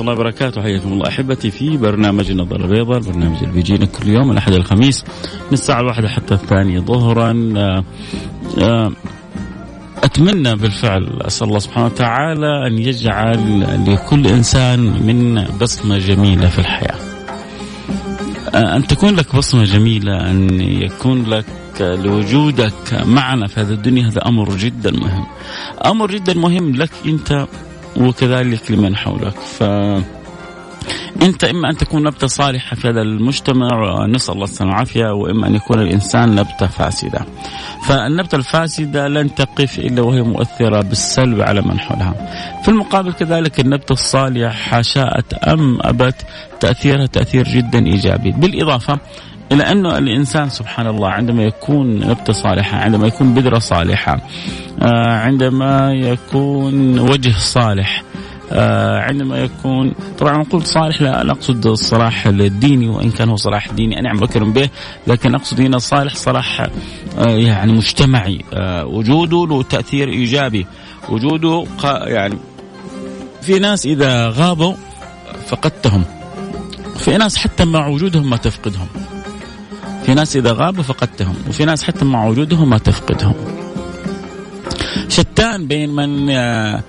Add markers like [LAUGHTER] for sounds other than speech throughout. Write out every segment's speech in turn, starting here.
الله وبركاته. حياكم الله أحبتي في برنامج النظارة البيضاء البرنامج اللي بيجينا كل يوم الأحد الخميس من الساعة الواحدة حتى الثانية ظهرا. آه، آه، أتمنى بالفعل أسأل الله سبحانه وتعالى أن يجعل لكل إنسان من بصمة جميلة في الحياة. آه، أن تكون لك بصمة جميلة أن يكون لك لوجودك معنا في هذه الدنيا هذا أمر جدا مهم. أمر جدا مهم لك أنت وكذلك لمن حولك ف انت إما أن تكون نبتة صالحة في هذا المجتمع نسأل الله السلامة والعافية وإما أن يكون الإنسان نبتة فاسدة. فالنبتة الفاسدة لن تقف إلا وهي مؤثرة بالسلب على من حولها. في المقابل كذلك النبتة الصالحة شاءت أم أبت تأثيرها تأثير جدا إيجابي، بالإضافة إلى أنه الإنسان سبحان الله عندما يكون نبتة صالحة، عندما يكون بذرة صالحة، آه، عندما يكون وجه صالح، آه، عندما يكون طبعا نقول صالح لا, لا أقصد الصلاح الديني وإن كان هو صلاح ديني أنا عم بكرم به لكن أقصد هنا صالح صلاح آه، يعني مجتمعي وجوده له تأثير إيجابي وجوده يعني في ناس إذا غابوا فقدتهم في ناس حتى مع وجودهم ما تفقدهم. في ناس إذا غابوا فقدتهم وفي ناس حتى مع وجودهم ما تفقدهم. شتان بين من آه،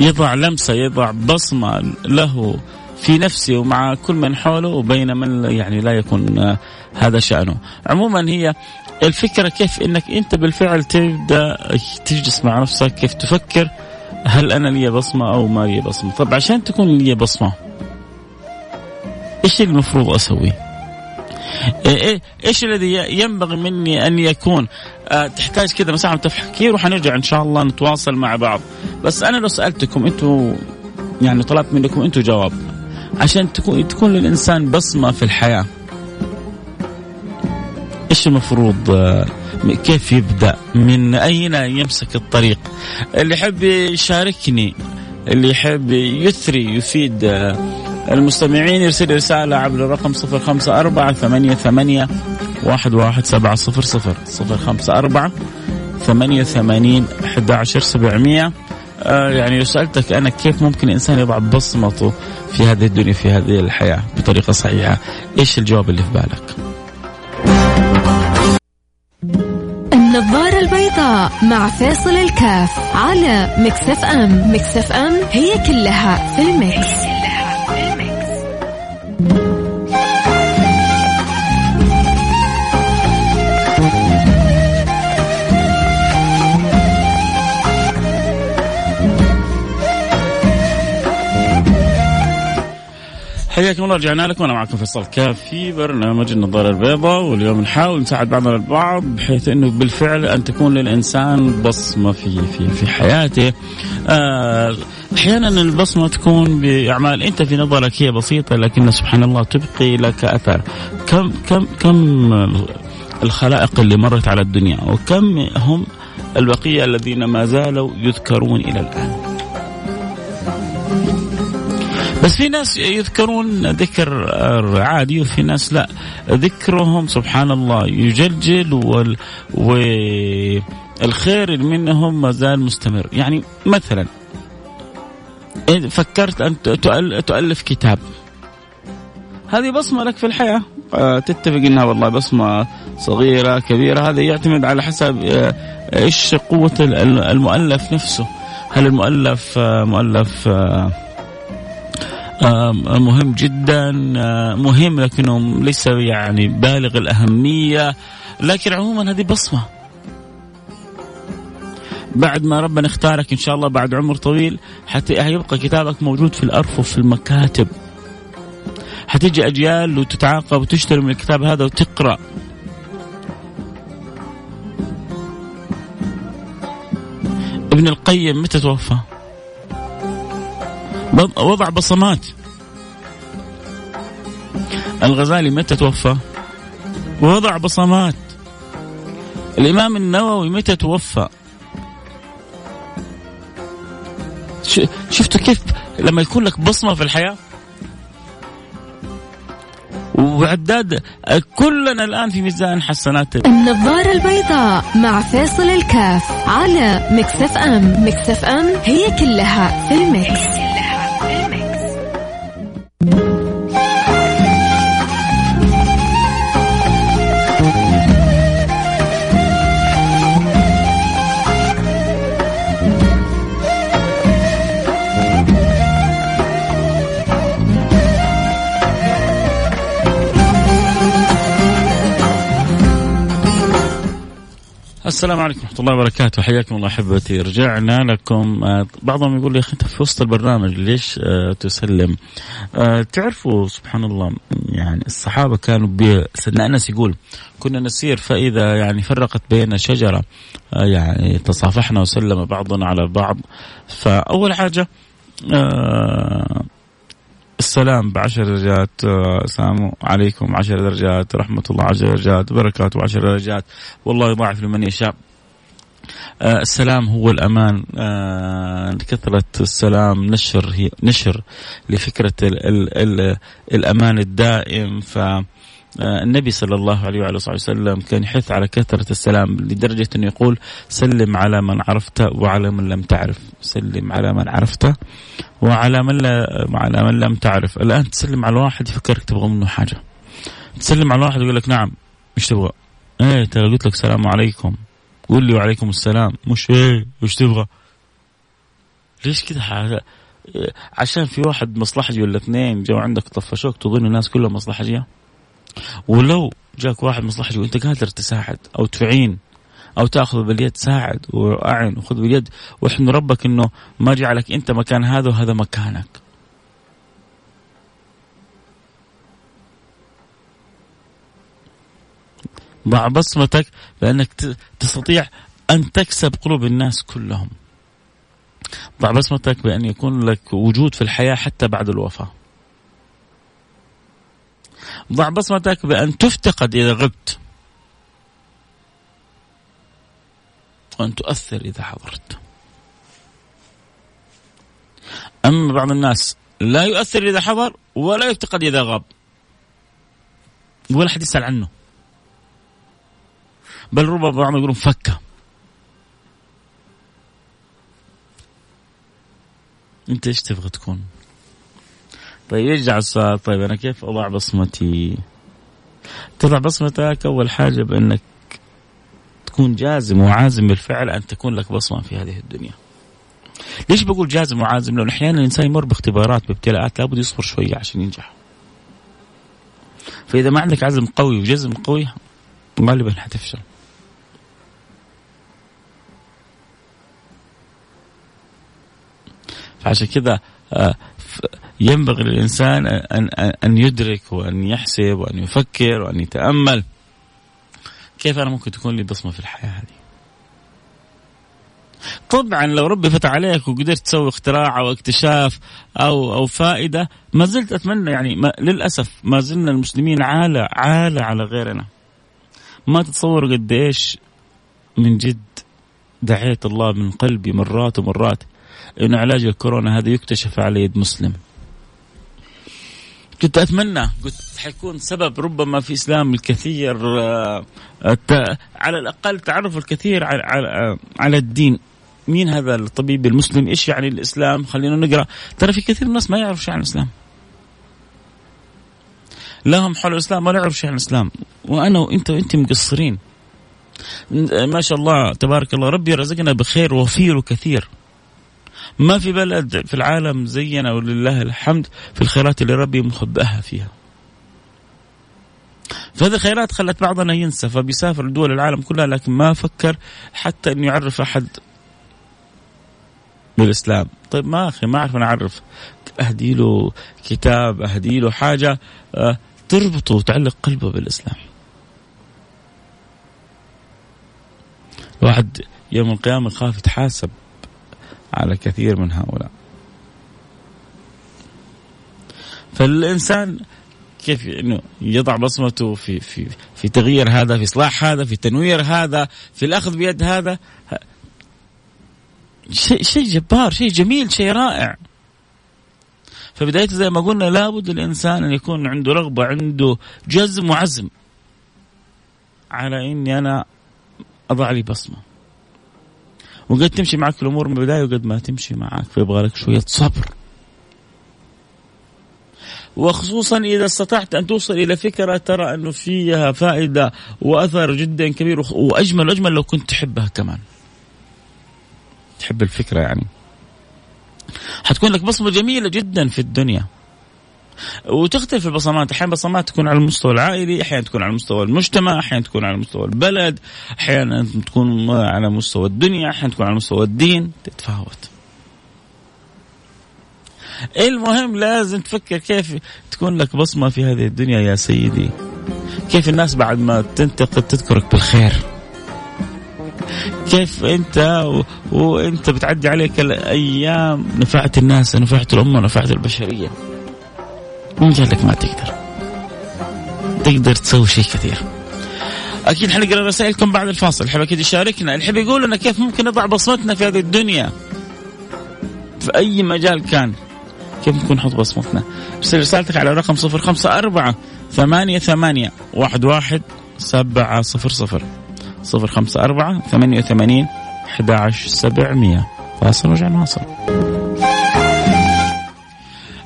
يضع لمسة يضع بصمة له في نفسه ومع كل من حوله وبين من يعني لا يكون آه، هذا شأنه. عموما هي الفكرة كيف إنك أنت بالفعل تبدأ تجلس مع نفسك كيف تفكر هل أنا لي بصمة أو ما لي بصمة؟ طب عشان تكون لي بصمة إيش المفروض إيه، إيش الذي ينبغي مني أن يكون؟ أه تحتاج كذا مساحه تفكير وحنرجع إن شاء الله نتواصل مع بعض. بس أنا لو سألتكم أنتم يعني طلبت منكم أنتم جواب. عشان تكون تكون للإنسان بصمة في الحياة. إيش المفروض؟ أه كيف يبدأ؟ من أين يمسك الطريق؟ اللي يحب يشاركني اللي يحب يثري يفيد أه المستمعين يرسل رسالة عبر الرقم صفر خمسة أربعة ثمانية ثمانية واحد واحد سبعة صفر صفر صفر خمسة أربعة ثمانية ثمانين أحد عشر سبعمية. آه يعني لو سألتك أنا كيف ممكن الإنسان يضع بصمته في هذه الدنيا في هذه الحياة بطريقة صحيحة؟ إيش الجواب اللي في بالك؟ النظارة البيضاء مع فيصل الكاف على Mix FM. Mix FM هي كلها في ال mix. حياكم الله رجعنا لكم أنا معكم فيصل كاف في برنامج النظارة البيضاء واليوم نحاول نساعد بعضنا البعض بحيث إنه بالفعل أن تكون للإنسان بصمة في في في حياته. آه، أحيانا البصمة تكون بأعمال أنت في نظرك هي بسيطة لكن سبحان الله تبقي لك أثر. كم كم كم الخلائق اللي مرت على الدنيا وكم هم البقية الذين ما زالوا يذكرون إلى الآن. بس في ناس يذكرون ذكر عادي وفي ناس لا ذكرهم سبحان الله يجلجل وال والخير منهم ما زال مستمر. يعني مثلا فكرت أن تؤلف كتاب هذه بصمة لك في الحياة؟ آه، تتفق إنها والله بصمة صغيرة كبيرة هذا يعتمد على حسب آه، إيش قوة المؤلف نفسه. هل المؤلف آه، مؤلف مهم جدا مهم لكنه ليس يعني بالغ الأهمية لكن عموما هذه بصمة. بعد ما ربنا اختارك إن شاء الله بعد عمر طويل حتى يبقى كتابك موجود في الارفف في المكاتب. حتيجي أجيال وتتعاقب وتشتري من الكتاب هذا وتقرأ. ابن القيم متى توفى؟ وضع بصمات. الغزالي متى توفى؟ وضع بصمات. الإمام النووي متى توفى؟ شفتوا كيف لما يكون لك بصمة في الحياة؟ وعداد كلنا الآن في ميزان حسنات. النظارة البيضاء مع فيصل الكاف على Mix FM. Mix FM هي كلها في ال mix. السلام عليكم ورحمة الله وبركاته. حياكم الله أحبتي. رجعنا لكم. آه، بعضهم يقول لي أخي أنت في وسط البرنامج ليش آه، تسلم؟ آه، تعرفوا سبحان الله يعني الصحابة كانوا سيدنا أنس يقول كنا نسير فإذا يعني فرقت بين شجرة يعني تصافحنا وسلم بعضنا على بعض. فأول حاجة السلام بعشر درجات السلام عليكم عشر درجات رحمة الله عشر درجات بركاته عشر درجات. والله يضاعف لمن يشاء. آه السلام هو الأمان. آه كثرة السلام نشر هي نشر لفكرة ال ال ال الأمان الدائم. ف آه، النبي صلى الله عليه وعلى صحبه وسلم كان يحث على كثرة السلام لدرجة أنه يقول سلم على من عرفت وعلى من لم تعرف. سلم على من عرفت وعلى من لا على من لم تعرف. الآن تسلم على واحد يفكرك تبغى منه حاجة. تسلم على واحد يقول لك نعم إيش تبغى؟ إيه ترى قلت لك السلام عليكم. قول لي وعليكم السلام. مش إيه وش تبغى؟ ليش كذا حاجة عشان في واحد مصلحجي ولا اثنين جو عندك طفشوك تظن الناس كلها مصلحجيه ولو جاك واحد مصلحة وانت قادر تساعد أو تعين أو تاخذ باليد ساعد واعن وخذ باليد واحمد ربك انه ما جعلك انت مكان هذا وهذا مكانك. ضع بصمتك لأنك تستطيع أن تكسب قلوب الناس كلهم. ضع بصمتك بأن يكون لك وجود في الحياة حتى بعد الوفاة. ضع بصمتك بأن تفتقد إذا غبت. وأن تؤثر إذا حضرت. أما بعض الناس لا يؤثر إذا حضر ولا يفتقد إذا غاب. ولا حد يسأل عنه. بل ربما بعضهم يقولون فكة. أنت إيش تبغى تكون؟ طيب يرجع السؤال طيب أنا كيف أضع بصمتي؟ تضع بصمتك أول حاجة بإنك تكون جازم وعازم بالفعل أن تكون لك بصمة في هذه الدنيا. ليش بقول جازم وعازم؟ لأنه أحيانا الإنسان يمر باختبارات بابتلاءات لابد يصبر شوية عشان ينجح. فإذا ما عندك عزم قوي وجزم قوي غالبا حتفشل. فعشان كذا آه، ينبغي للإنسان أن, أن يدرك وأن يحسب وأن يفكر وأن يتأمل. كيف أنا ممكن تكون لي بصمة في الحياة هذه؟ طبعا لو ربي فتح عليك وقدرت تسوي اختراع أو اكتشاف أو أو فائدة ما زلت أتمنى يعني ما للأسف ما زلنا المسلمين عالة عالة على غيرنا. ما تتصور قد إيش من جد دعيت الله من قلبي مرات ومرات إنه علاج الكورونا هذا يكتشف على يد مسلم. كنت أتمنى قلت حيكون سبب ربما في إسلام الكثير آه، على الأقل تعرف الكثير على, على, على الدين. مين هذا الطبيب المسلم؟ إيش يعني الإسلام؟ خلينا نقرأ. ترى في كثير من الناس ما يعرفوا شيء عن الإسلام. لهم حول الإسلام ما يعرفوا شيء عن الإسلام. وأنا وأنت وأنت مقصرين. ما شاء الله تبارك الله ربي رزقنا بخير وفير وكثير ما في بلد في العالم زينا ولله الحمد في الخيرات اللي ربي مخبأها فيها. فهذه الخيرات خلت بعضنا ينسى فبيسافر لدول العالم كلها لكن ما فكر حتى إنه يعرف أحد بالإسلام. طيب ما أخي ما أعرف أنا أعرف أهدي له كتاب أهدي له حاجة أه تربطه وتعلق قلبه بالإسلام. الواحد يوم القيامة يخاف يتحاسب. على كثير من هؤلاء. فالإنسان كيف إنه يضع بصمته في في في تغيير هذا في إصلاح هذا في تنوير هذا في الأخذ بيد هذا. شيء شيء جبار شيء جميل شيء رائع. فبدايته زي ما قلنا لابد الإنسان أن يكون عنده رغبة عنده جزم وعزم على إني أنا أضع لي بصمة. وقد تمشي معك الأمور من البداية وقد ما تمشي معك فيبغى لك شوية صبر وخصوصا إذا استطعت أن توصل إلى فكرة ترى انه فيها فائدة وأثر جدا كبير وأجمل وأجمل لو كنت تحبها كمان. تحب الفكرة يعني. حتكون لك بصمة جميلة جدا في الدنيا. وتختلف البصمات. أحيانا بصمات تكون على المستوى العائلي أحيانا تكون على مستوى المجتمع أحيانا تكون على مستوى البلد أحيانا تكون على مستوى الدنيا أحيانا تكون على مستوى الدين. تتفاوت. المهم لازم تفكر كيف تكون لك بصمة في هذه الدنيا يا سيدي. كيف الناس بعد ما تنتقد تذكرك بالخير. كيف أنت و... وأنت بتعدي عليك الأيام نفعت الناس نفعت الأمة نفعت البشرية. مين قال لك ما تقدر. تقدر تسوي شيء كثير. أكيد حنقرا رسائلكم بعد الفاصل. الحب أكيد يشاركنا. الحب يقول لنا كيف ممكن نضع بصمتنا في هذه الدنيا؟ في أي مجال كان؟ كيف ممكن نحط بصمتنا؟ ارسل رسالتك على رقم صفر خمسة أربعة ثمانية ثمانية واحد واحد سبعة صفر صفر. صفر خمسة أربعة ثمانية وثمانين أحد عشر سبعمية. فاصل ورجع نواصل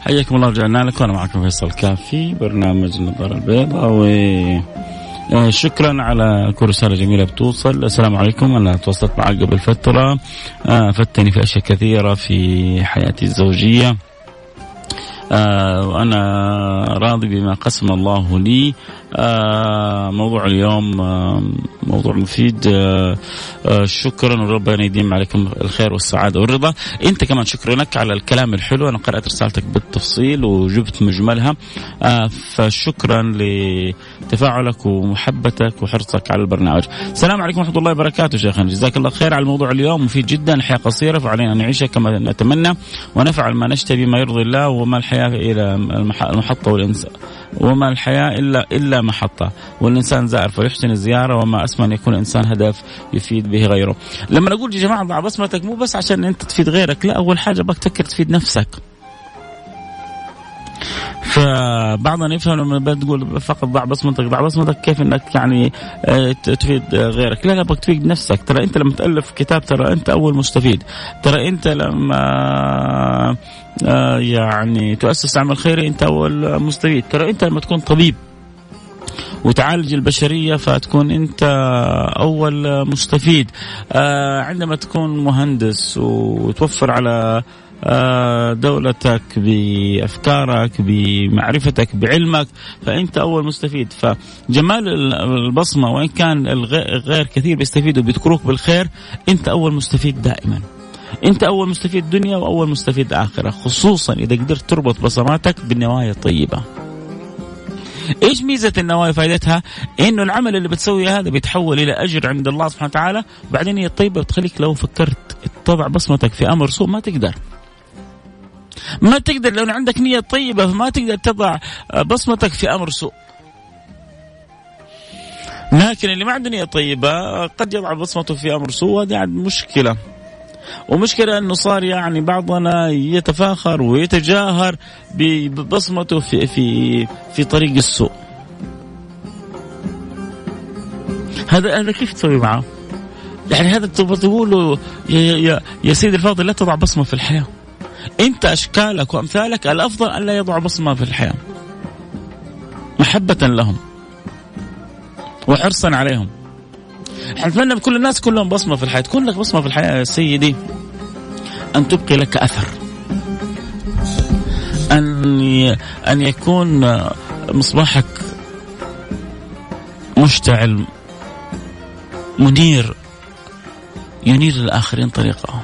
حياكم الله رجعنا لكم. أنا معكم فيصل كافي برنامج النظاره البيضاء و آه، شكرا على كل رسالة جميلة بتوصل. السلام عليكم. أنا تواصلت معك قبل فترة. آه، فتني في أشياء كثيرة في حياتي الزوجية. آه وأنا راضي بما قسم الله لي. موضوع اليوم آه موضوع مفيد. آه آه شكرا وربنا يديم عليكم الخير والسعادة والرضا. أنت كمان شكرا لك على الكلام الحلو. أنا قرأت رسالتك بالتفصيل وجبت مجملها. آه فشكرا لتفاعلك ومحبتك وحرصك على البرنامج. السلام عليكم ورحمة الله وبركاته شيخنا. جزاك الله خير على الموضوع اليوم. مفيد جدا الحياة قصيرة فعلينا أن نعيشها كما نتمنى ونفعل ما نشتهي بما يرضي الله وما الحياة إلى المحطة والانسان وما الحياة إلا إلا محطة والإنسان زائر فيحسن الزيارة وما أسمى أن يكون الإنسان هدف يفيد به غيره. لما نقول يا جماعة ضع بصمتك مو بس عشان أنت تفيد غيرك لا أول حاجة بك تفكر تفيد نفسك. فبعضنا يفهم لما بتقول فقط ضع بصمتك ضع بصمتك كيف إنك يعني آه، تفيد غيرك؟ لا لا بدك تفيد نفسك. ترى أنت لما تألف كتاب ترى أنت أول مستفيد. ترى أنت لما آه، يعني تؤسس عمل خيري أنت أول مستفيد. ترى أنت لما تكون طبيب. وتعالج البشرية فتكون أنت أول مستفيد. آه، عندما تكون مهندس وتوفر على آه، دولتك بأفكارك بمعرفتك بعلمك فأنت أول مستفيد. فجمال البصمة وإن كان الغير كثير بيستفيدوا بيذكروك بالخير أنت أول مستفيد دائما. أنت أول مستفيد دنيا وأول مستفيد آخرة خصوصا إذا قدرت تربط بصماتك بالنوايا الطيبة. إيش ميزة النوايا فائدتها؟ إنه العمل اللي بتسويه هذا بيتحول إلى أجر عند الله سبحانه وتعالى، وبعدين هي الطيبة بتخليك لو فكرت تضع بصمتك في أمر سوء ما تقدر. ما تقدر لو عندك نية طيبة فما تقدر تضع بصمتك في أمر سوء لكن اللي ما عنده نية طيبة قد يضع بصمته في أمر سوء وهذه عاد مشكلة ومشكلة أنه صار يعني بعضنا يتفاخر ويتجاهر ببصمته في في في طريق السوء. هذا هذا كيف تسوي معه؟ يعني هذا تقول يا, يا, يا سيدي الفاضل لا تضع بصمة في الحياة. أنت أشكالك وأمثالك الأفضل أن لا يضع بصمة في الحياة. محبة لهم. وحرصا عليهم. نتمنى بكل الناس كلهم بصمة في الحياة تكون لك بصمة في الحياة يا سيدي. أن تبقي لك أثر. أن أن يكون مصباحك مشتعل منير ينير الاخرين طريقهم.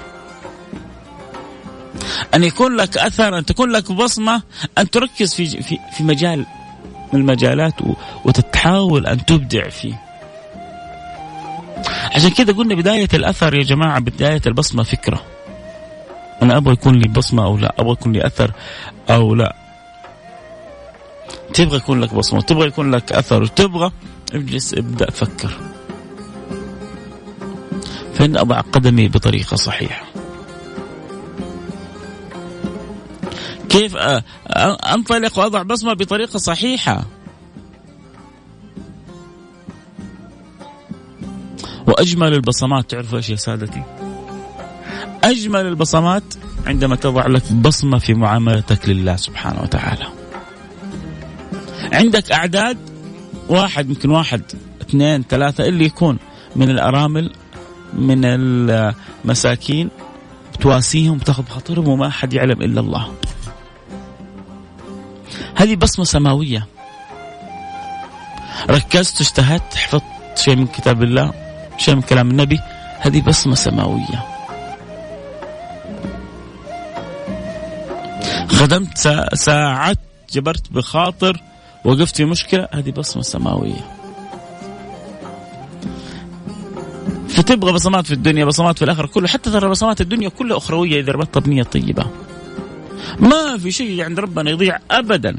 أن يكون لك أثر أن تكون لك بصمة أن تركز في في في مجال من المجالات وتتحاول أن تبدع فيه. عشان كذا قلنا بداية الأثر يا جماعة بداية البصمة فكرة. أنا أبغى يكون لي بصمة أو لا أبغى يكون لي أثر أو لا. تبغى يكون لك بصمة تبغى يكون لك أثر وتبغى اجلس ابدأ فكر. فإن أضع قدمي بطريقة صحيحة. كيف أنطلق وأضع بصمة بطريقة صحيحة؟ وأجمل البصمات تعرفوا إيش يا سادتي؟ أجمل البصمات عندما تضع لك بصمة في معاملتك لله سبحانه وتعالى. عندك أعداد واحد يمكن واحد اثنين ثلاثة اللي يكون من الأرامل من المساكين تواسيهم تاخذ بخاطرهم وما أحد يعلم إلا الله. هذه بصمة سماوية. ركزت اجتهدت حفظت شيء من كتاب الله. شيء من كلام النبي هذه بصمة سماوية. خدمت ساعدت جبرت بخاطر وقفت في مشكلة هذه بصمة سماوية. فتبغى بصمات في الدنيا بصمات في الآخرة كله حتى ترى بصمات الدنيا كلها أخروية إذا ربطت بنية طيبة. ما في شيء عند ربنا يضيع أبدا.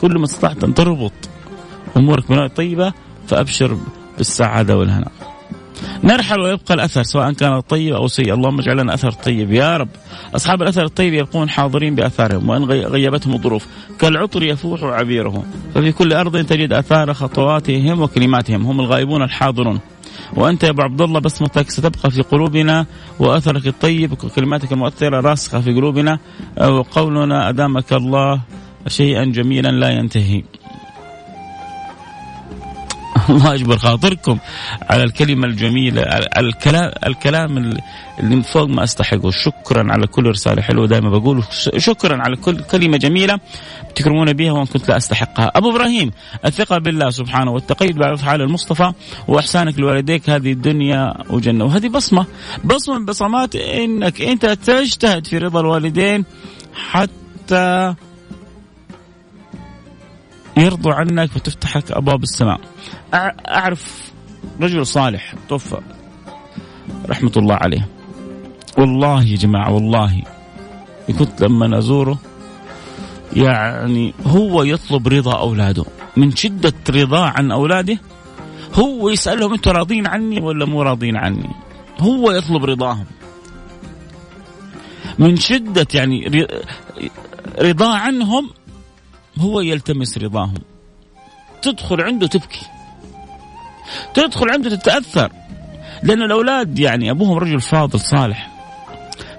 كل ما استطعت أن تربط أمورك بنية طيبة فأبشر بالسعادة والهناء نرحل ويبقى الأثر سواء كان طيب أو سيء. اللهم اجعل لنا أثر طيب. يا رب أصحاب الأثر الطيب يبقون حاضرين بأثارهم وإن غيبتهم الظروف. كالعطر يفوح عبيره. ففي كل أرض تجد أثار خطواتهم وكلماتهم. هم الغائبون الحاضرون. وأنت يا أبو عبد الله بصمتك ستبقى في قلوبنا وأثرك الطيب وكلماتك المؤثرة راسخة في قلوبنا. وقولنا أدامك الله شيئا جميلا لا ينتهي. [LAUGHS] الله يجبر خاطركم على الكلمة الجميلة الكلام الكلام اللي فوق ما أستحقه. شكرا على كل رسالة حلوة. دائما بقول شكرا على كل كلمة جميلة تكرمون بها وأن كنت لا أستحقها. أبو إبراهيم الثقة بالله سبحانه والتقيد بافعال المصطفى وإحسانك لوالديك. هذه الدنيا وجنة. وهذه بصمة بصمة من بصمات إنك أنت تجتهد في رضا الوالدين حتى يرضوا عنك فتفتح لك أبواب السماء. أعرف رجل صالح توفى رحمة الله عليه. والله يا جماعة والله كنت لما ازوره يعني هو يطلب رضا أولاده. من شدة رضاه عن أولاده هو يسألهم أنتم راضين عني ولا مو راضين عني؟ هو يطلب رضاهم. من شدة يعني رضاه عنهم هو يلتمس رضاهم. تدخل عنده تبكي. تدخل عنده تتأثر. لأن الأولاد يعني أبوهم رجل فاضل صالح.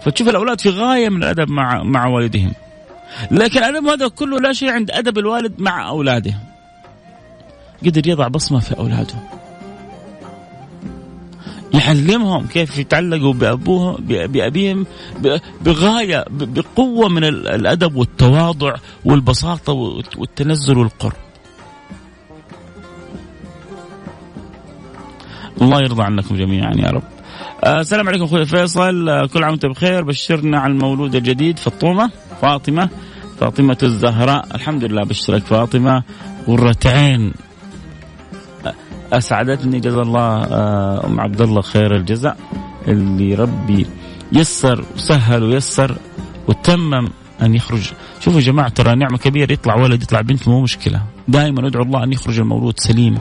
فتشوف الأولاد في غاية من الأدب مع مع والدهم. لكن الأدب هذا كله لا شيء عند أدب الوالد مع اولاده قدر يضع بصمة في أولاده. يعلمهم كيف يتعلقوا بابوهم بأبيهم بغايه بقوة من الأدب والتواضع والبساطة والتنزل والقرب. الله يرضى عنكم جميعا يا رب. آه، السلام عليكم أخوي فيصل. آه، كل عام وأنت بخير. بشرنا عن المولود الجديد فطومه فاطمة. فاطمة الزهراء. الحمد لله بشرك فاطمة. قرة عين. أسعدتني جزا الله آه، أم عبد الله خير الجزاء. اللي ربي يسر وسهل ويسر وتمم أن يخرج. شوفوا يا جماعة ترى نعمة كبيرة يطلع ولد يطلع بنت مو مشكلة. دائما أدعو الله أن يخرج المولود سليم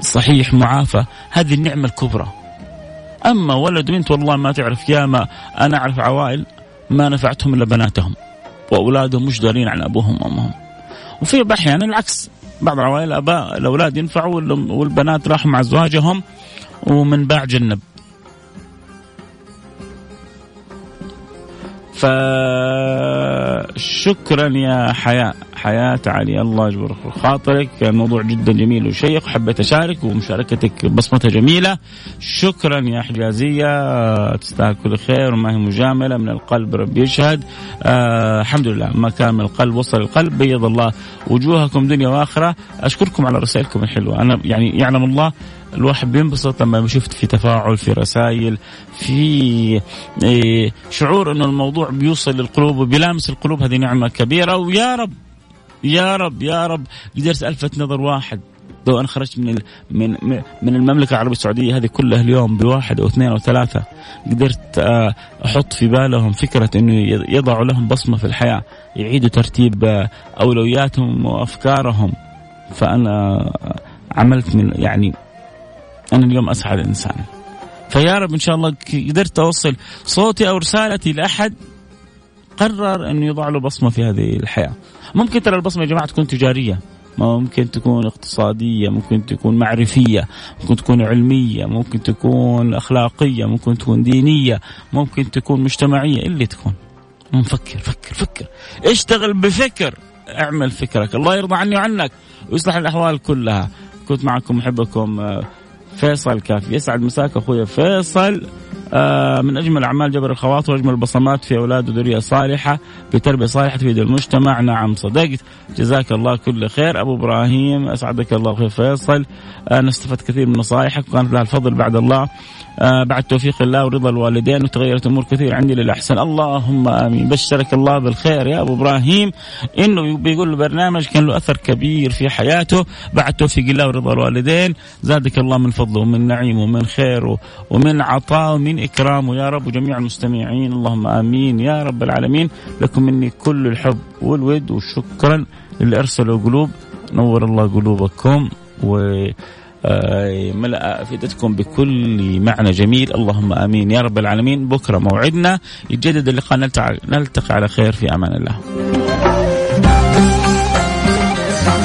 صحيح معافى. هذه النعمة الكبرى. أما ولد بنت والله ما تعرف ياما أنا أعرف عوائل ما نفعتهم إلا بناتهم. وأولادهم مش دارين عن أبوهم وأمهم. وفي أحيانا العكس. بعض العوائل الأباء الأولاد ينفعوا والبنات راحوا مع ازواجهم ومن باع جنب. فشكرا يا حياة حياة علي الله يجبر خاطرك. كان موضوع جدا جميل وشيق. حبيت أشارك ومشاركتك بصمتها جميلة. شكرا يا حجازية. تستاهل كل خير وما هي مجاملة. من القلب ربي يشهد. آه الحمد لله. ما كان من القلب وصل القلب. بيض الله وجوهكم دنيا وآخرة. أشكركم على رسائلكم الحلوة. أنا يعني يعلم الله الواحد بينبسط لما شفت في تفاعل في رسائل في إيه، شعور إنه الموضوع بيوصل للقلوب وبيلامس القلوب. هذه نعمة كبيرة. ويا رب يا رب يا رب. قدرت ألفت نظر واحد. لو أنا خرجت من من من المملكة العربية السعودية هذه كلها اليوم بواحد أو اثنين أو ثلاثة قدرت آه، أحط في بالهم فكرة إنه يضعوا لهم بصمة في الحياة يعيدوا ترتيب آه، أولوياتهم وأفكارهم. فأنا عملت من يعني أنا اليوم اسعد انسان فيا رب إن شاء الله قدرت أوصل صوتي أو رسالتي لأحد قرر إنه يضع له بصمة في هذه الحياة. ممكن ترى البصمة يا جماعة تكون تجارية، ممكن تكون اقتصادية، ممكن تكون معرفية، ممكن تكون علمية، ممكن تكون أخلاقية، ممكن تكون دينية، ممكن تكون مجتمعية، اللي تكون. نفكر فكر فكر. اشتغل بفكر. اعمل فكرك. الله يرضى عني وعنك. ويصلح الأحوال كلها. كنت معكم محبكم آه، فيصل كافي. يسعد مساك أخوي فيصل. من أجمل أعمال جبر الخواطر واجمل البصمات في أولاد وذرية صالحة بتربية صالحة تفيد المجتمع. نعم صدقت. جزاك الله كل خير. أبو إبراهيم أسعدك الله أخوي فيصل. أنا استفدت كثير من نصائحك. وكانت لها الفضل بعد الله. آه بعد توفيق الله ورضا الوالدين وتغيرت أمور كثير عندي للأحسن. اللهم آمين. بشرك الله بالخير يا أبو إبراهيم. إنه بيقول البرنامج كان له أثر كبير في حياته. بعد توفيق الله ورضا الوالدين زادك الله من فضله ومن نعيمه ومن خيره ومن عطاء ومن اكرامه يا رب وجميع المستمعين. اللهم آمين يا رب العالمين. لكم مني كل الحب والود وشكرا اللي ارسلوا قلوب نور الله قلوبكم و آه، ملأ أفئدتكم بكل معنى جميل. اللهم آمين يا رب العالمين. بكرة موعدنا. يتجدد اللقاء. نلتقي على خير في أمان الله.